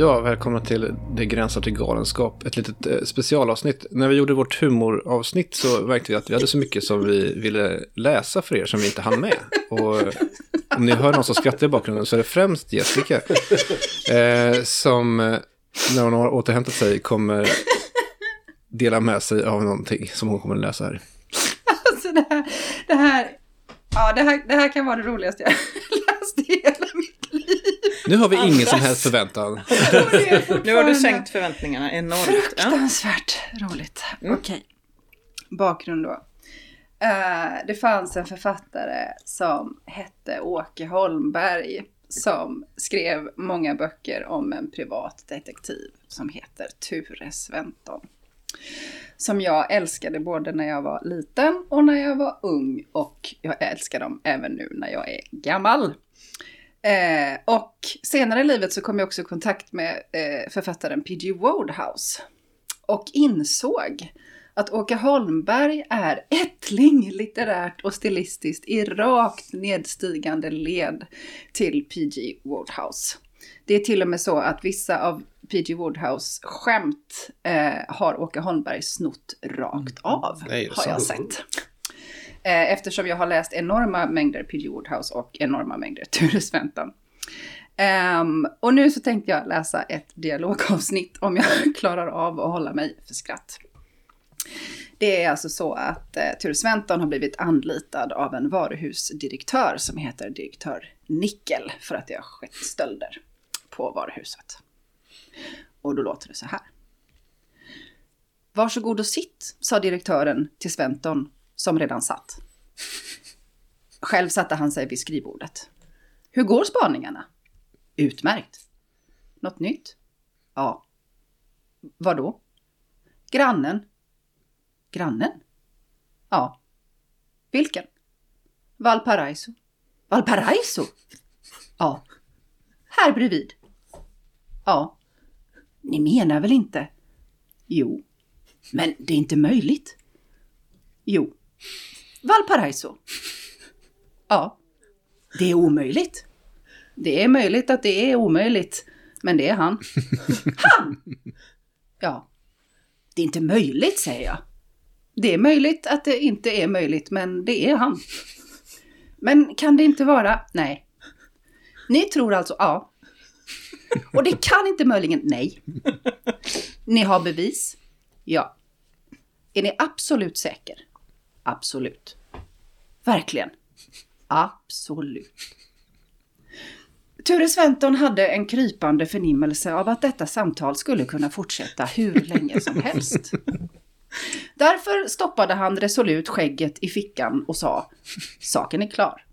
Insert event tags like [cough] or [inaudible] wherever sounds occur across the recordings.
Ja, välkomna till Det gränsar till galenskap. Ett litet eh, specialavsnitt. När vi gjorde vårt humoravsnitt så märkte vi att vi hade så mycket som vi ville läsa för er som vi inte hann med. Och eh, om ni hör någon som skrattar i bakgrunden så är det främst Jessica. Eh, som, eh, när hon har återhämtat sig, kommer dela med sig av någonting som hon kommer att läsa här. Alltså det här, det här, ja, det här, det här kan vara det roligaste jag läst i hela mitt liv. Nu har vi ingen som helst förväntan. [laughs] [laughs] Nu har du sänkt förväntningarna enormt. Ja. Fruktansvärt roligt. Okej. Bakgrund då. Eh, det fanns en författare som hette Åke Holmberg som skrev många böcker om en privat detektiv som heter Ture Sventon. Som jag älskade både när jag var liten och när jag var ung och jag älskar dem även nu när jag är gammal. Eh, och senare i livet så kom jag också i kontakt med eh, författaren P.G. Wodehouse och insåg att Åke Holmberg är ättling litterärt och stilistiskt i rakt nedstigande led till P.G. Wodehouse. Det är till och med så att vissa av P.G. Wodehouse skämt eh, har Åke Holmberg snott rakt av, Nej, har jag sett. Eh, eftersom jag har läst enorma mängder P.G. Woodhouse och enorma mängder Ture Sventon. Ehm, och nu så tänkte jag läsa ett dialogavsnitt om jag [laughs] klarar av att hålla mig för skratt. Det är alltså så att eh, Ture Sventon har blivit anlitad av en varuhusdirektör som heter direktör Nickel för att det har skett stölder på varuhuset. Och då låter det så här. Varsågod och sitt, sa direktören till Sventon som redan satt. Själv satte han sig vid skrivbordet. Hur går spaningarna? Utmärkt. Något nytt? Ja. Vadå? Grannen. Grannen? Ja. Vilken? Valparaiso. Valparaiso? Ja. Här bredvid. Ja. Ni menar väl inte? Jo. Men det är inte möjligt. Jo. Valparaiso. Ja. Det är omöjligt. Det är möjligt att det är omöjligt. Men det är han. [laughs] Han! Ja. Det är inte möjligt, säger jag. Det är möjligt att det inte är möjligt, men det är han. Men kan det inte vara? Nej. Ni tror alltså ja. Och det kan inte möjligen? Nej. Ni har bevis? Ja. Är ni absolut säker? Absolut. Verkligen. Absolut. Ture Sventon hade en krypande förnimmelse av att detta samtal skulle kunna fortsätta hur länge som helst. Därför stoppade han resolut skägget i fickan och sa Saken är klar.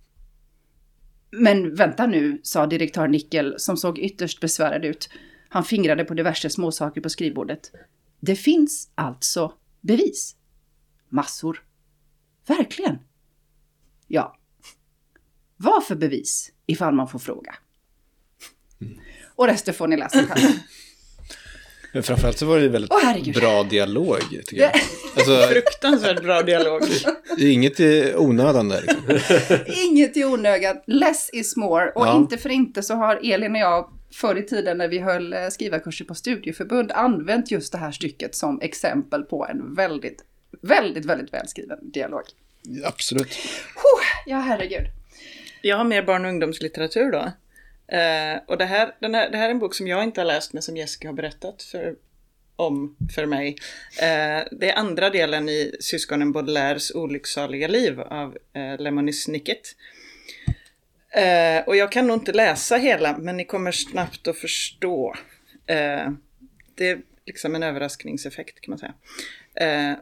Men vänta nu, sa direktör Nickel som såg ytterst besvärad ut. Han fingrade på diverse småsaker på skrivbordet. Det finns alltså bevis. Massor. Verkligen? Ja. Vad för bevis, ifall man får fråga? Och resten får ni läsa själva. Men framförallt så var det väldigt Åh, herregud. bra dialog, tycker jag. [laughs] Alltså, Fruktansvärt bra dialog. inget i onödan där. Liksom. Inget i onödan. Less is more. Och Ja. inte för inte så har Elin och jag förr i tiden när vi höll eh, skrivarkurser på studieförbund använt just det här stycket som exempel på en väldigt, väldigt, väldigt välskriven dialog. Absolut. Huh, ja, herregud. Jag har mer barn och ungdomslitteratur då. Eh, och det här, den här, det här är en bok som jag inte har läst men som Jessica har berättat för, om för mig. Eh, det är andra delen i syskonen Baudelaires olycksaliga liv av eh, Lemony Snicket. Eh, och jag kan nog inte läsa hela men ni kommer snabbt att förstå. Det är liksom en överraskningseffekt kan man säga.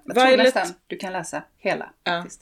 Jag tror nästan du kan läsa hela. Faktiskt.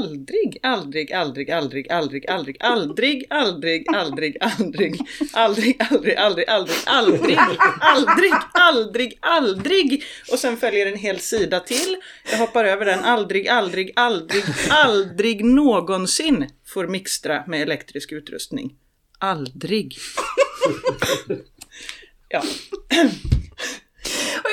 aldrig, aldrig, aldrig, aldrig, aldrig, aldrig, aldrig, aldrig, aldrig, aldrig, aldrig, aldrig, aldrig, aldrig, aldrig, aldrig, aldrig. aldrig. Och sen följer en hel sida till. Jag hoppar över den. Aldrig, aldrig, aldrig, aldrig någonsin får mixtra med elektrisk utrustning. Aldrig. Ja.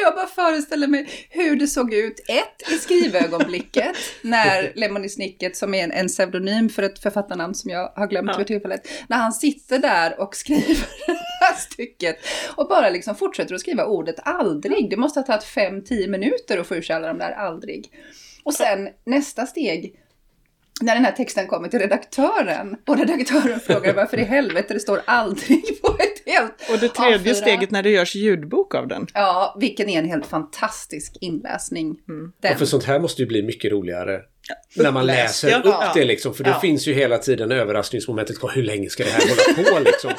Jag bara föreställer mig hur det såg ut, ett, i skrivögonblicket, [laughs] när Lemony Snicket, som är en, en pseudonym för ett författarnamn som jag har glömt Ja. för tillfället, när han sitter där och skriver [laughs] det här stycket och bara liksom fortsätter att skriva ordet aldrig. Det måste ha tagit fem, tio minuter att få ur sig alla de där aldrig. Och sen nästa steg, när den här texten kommer till redaktören och redaktören frågar varför i helvete det står aldrig på ett helt Och det tredje A4. steget när det görs ljudbok av den. Ja, vilken är en helt fantastisk inläsning. Den. Ja, för sånt här måste ju bli mycket roligare. När man läser ja. upp Ja. det liksom. För det Ja. finns ju hela tiden överraskningsmomentet. Hur länge ska det här hålla på liksom?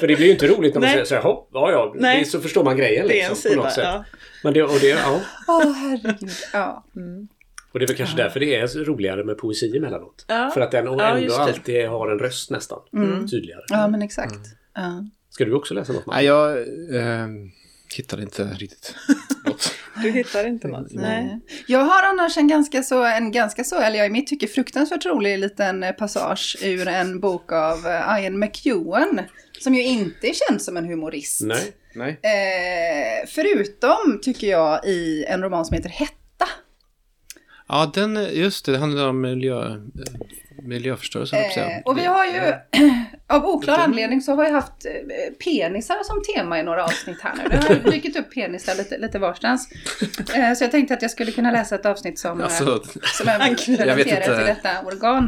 För det blir ju inte roligt när man Nej. säger så här, hopp, ja ja, Nej. så förstår man grejen Det är en liksom. på något sida. sätt. Ja. Men det, och, det, ja. Åh, herregud. Ja. Och det är väl kanske därför det är roligare med poesi emellanåt. Ja. För att den Ja, ändå alltid har en röst nästan. Tydligare. ja, men exakt. Ja. Ska du också läsa något? Nej, jag eh, hittade inte riktigt [laughs] något. Du hittar inte något? Nej. Jag har annars en ganska så, en ganska så, eller jag i mitt tycke fruktansvärt rolig liten eh, passage ur en bok av eh, Ian McEwan. Som ju inte är känd som en humorist. Nej. Nej. Eh, förutom, tycker jag, i en roman som heter Hetta. Ja, den, just det, det handlar om miljö, miljöförstörelse. Eh, och vi har ju, [clears throat] av oklar anledning så har vi haft eh, penisar som tema i några avsnitt här nu. Det har dykt upp penisar lite, lite varstans. Eh, så jag tänkte att jag skulle kunna läsa ett avsnitt som, eh, Alltså, som är [laughs] relaterat till detta organ.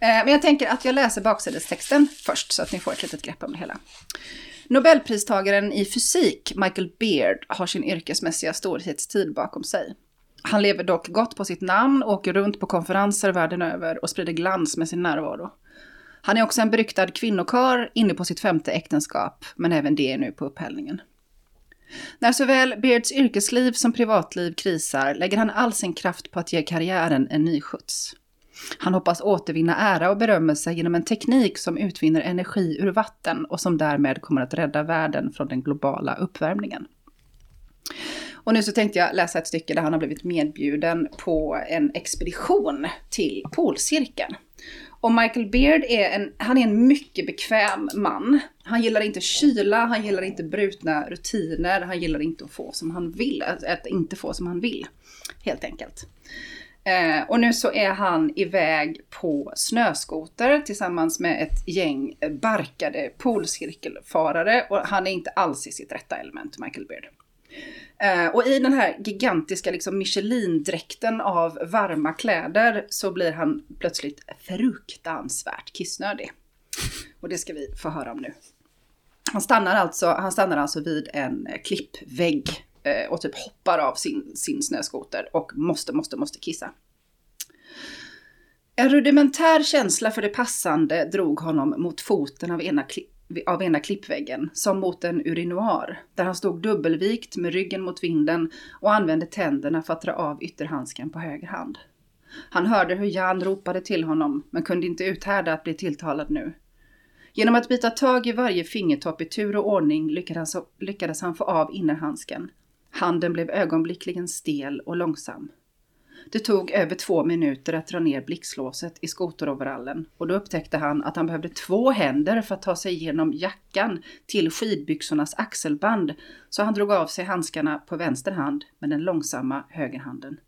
Eh, men jag tänker att jag läser baksidestexten först så att ni får ett litet grepp om det hela. Nobelpristagaren i fysik, Michael Beard, har sin yrkesmässiga storhetstid bakom sig. Han lever dock gott på sitt namn, åker runt på konferenser världen över och sprider glans med sin närvaro. Han är också en beryktad kvinnokar inne på sitt femte äktenskap, men även det är nu på upphällningen. När såväl Beards yrkesliv som privatliv krisar lägger han all sin kraft på att ge karriären en ny skjuts. Han hoppas återvinna ära och berömmelse genom en teknik som utvinner energi ur vatten och som därmed kommer att rädda världen från den globala uppvärmningen. Och nu så tänkte jag läsa ett stycke där han har blivit medbjuden på en expedition till polcirkeln. Och Michael Beard är en, han är en mycket bekväm man. Han gillar inte kyla, han gillar inte brutna rutiner, han gillar inte att få som han vill, att, inte få som han vill. Helt enkelt. Eh, och nu så är han iväg på snöskoter tillsammans med ett gäng barkade polcirkelfarare och han är inte alls i sitt rätta element, Michael Beard. Eh, och i den här gigantiska liksom Michelin-dräkten av varma kläder så blir han plötsligt fruktansvärt kissnödig. Och det ska vi få höra om nu. Han stannar alltså, han stannar alltså vid en klippvägg eh, och typ hoppar av sin, sin snöskoter och måste, måste, måste kissa. En rudimentär känsla för det passande drog honom mot foten av ena, kli- av ena klippväggen, som mot en urinoar, där han stod dubbelvikt med ryggen mot vinden och använde tänderna för att dra av ytterhandsken på höger hand. Han hörde hur Jan ropade till honom, men kunde inte uthärda att bli tilltalad nu. Genom att bita tag i varje fingertopp i tur och ordning lyckades, lyckades han få av innerhandsken. Handen blev ögonblickligen stel och långsam. Det tog över två minuter att dra ner blixtlåset i skoteroverallen och då upptäckte han att han behövde två händer för att ta sig igenom jackan till skidbyxornas axelband så han drog av sig handskarna på vänster hand med den långsamma högerhanden.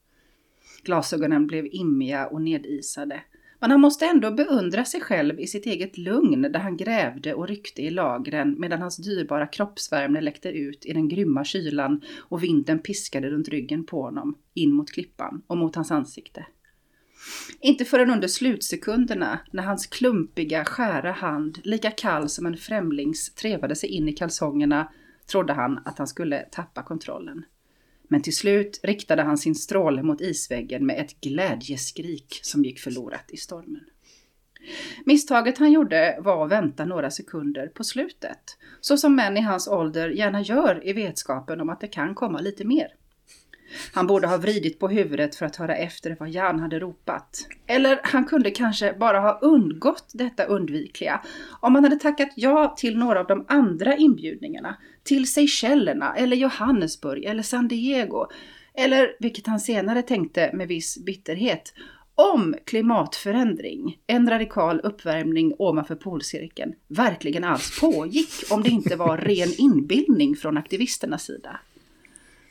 Glasögonen blev immiga och nedisade. Men han måste ändå beundra sig själv i sitt eget lugn där han grävde och ryckte i lagren medan hans dyrbara kroppsvärme läckte ut i den grymma kylan och vinden piskade runt ryggen på honom, in mot klippan och mot hans ansikte. Inte förrän under slutsekunderna, när hans klumpiga, skära hand, lika kall som en främlings, trevade sig in i kalsongerna, trodde han att han skulle tappa kontrollen. Men till slut riktade han sin stråle mot isväggen med ett glädjeskrik som gick förlorat i stormen. Misstaget han gjorde var att vänta några sekunder på slutet, så som män i hans ålder gärna gör i vetskapen om att det kan komma lite mer. Han borde ha vridit på huvudet för att höra efter vad Jan hade ropat. Eller han kunde kanske bara ha undgått detta undvikliga om han hade tackat ja till några av de andra inbjudningarna. Till Seychellerna eller Johannesburg eller San Diego. Eller, vilket han senare tänkte med viss bitterhet, om klimatförändring, en radikal uppvärmning ovanför polcirkeln, verkligen alls pågick om det inte var ren inbildning från aktivisternas sida.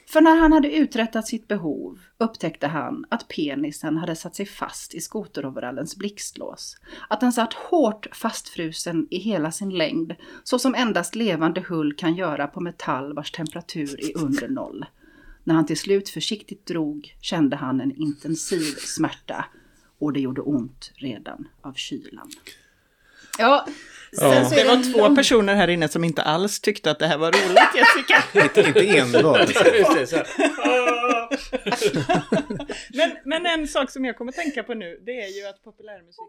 För när han hade uträttat sitt behov upptäckte han att penisen hade satt sig fast i skoteroverallens blixtlås. Att den satt hårt fastfrusen i hela sin längd, så som endast levande hull kan göra på metall vars temperatur är under noll. När han till slut försiktigt drog kände han en intensiv smärta och det gjorde ont redan av kylan. Ja, sen Ja. Det var en två lång- personer här inne som inte alls tyckte att det här var roligt, Jessica. [laughs] Inte, inte enbart. Just det, så här. Men, men en sak som jag kommer tänka på nu, det är ju att populärmusik...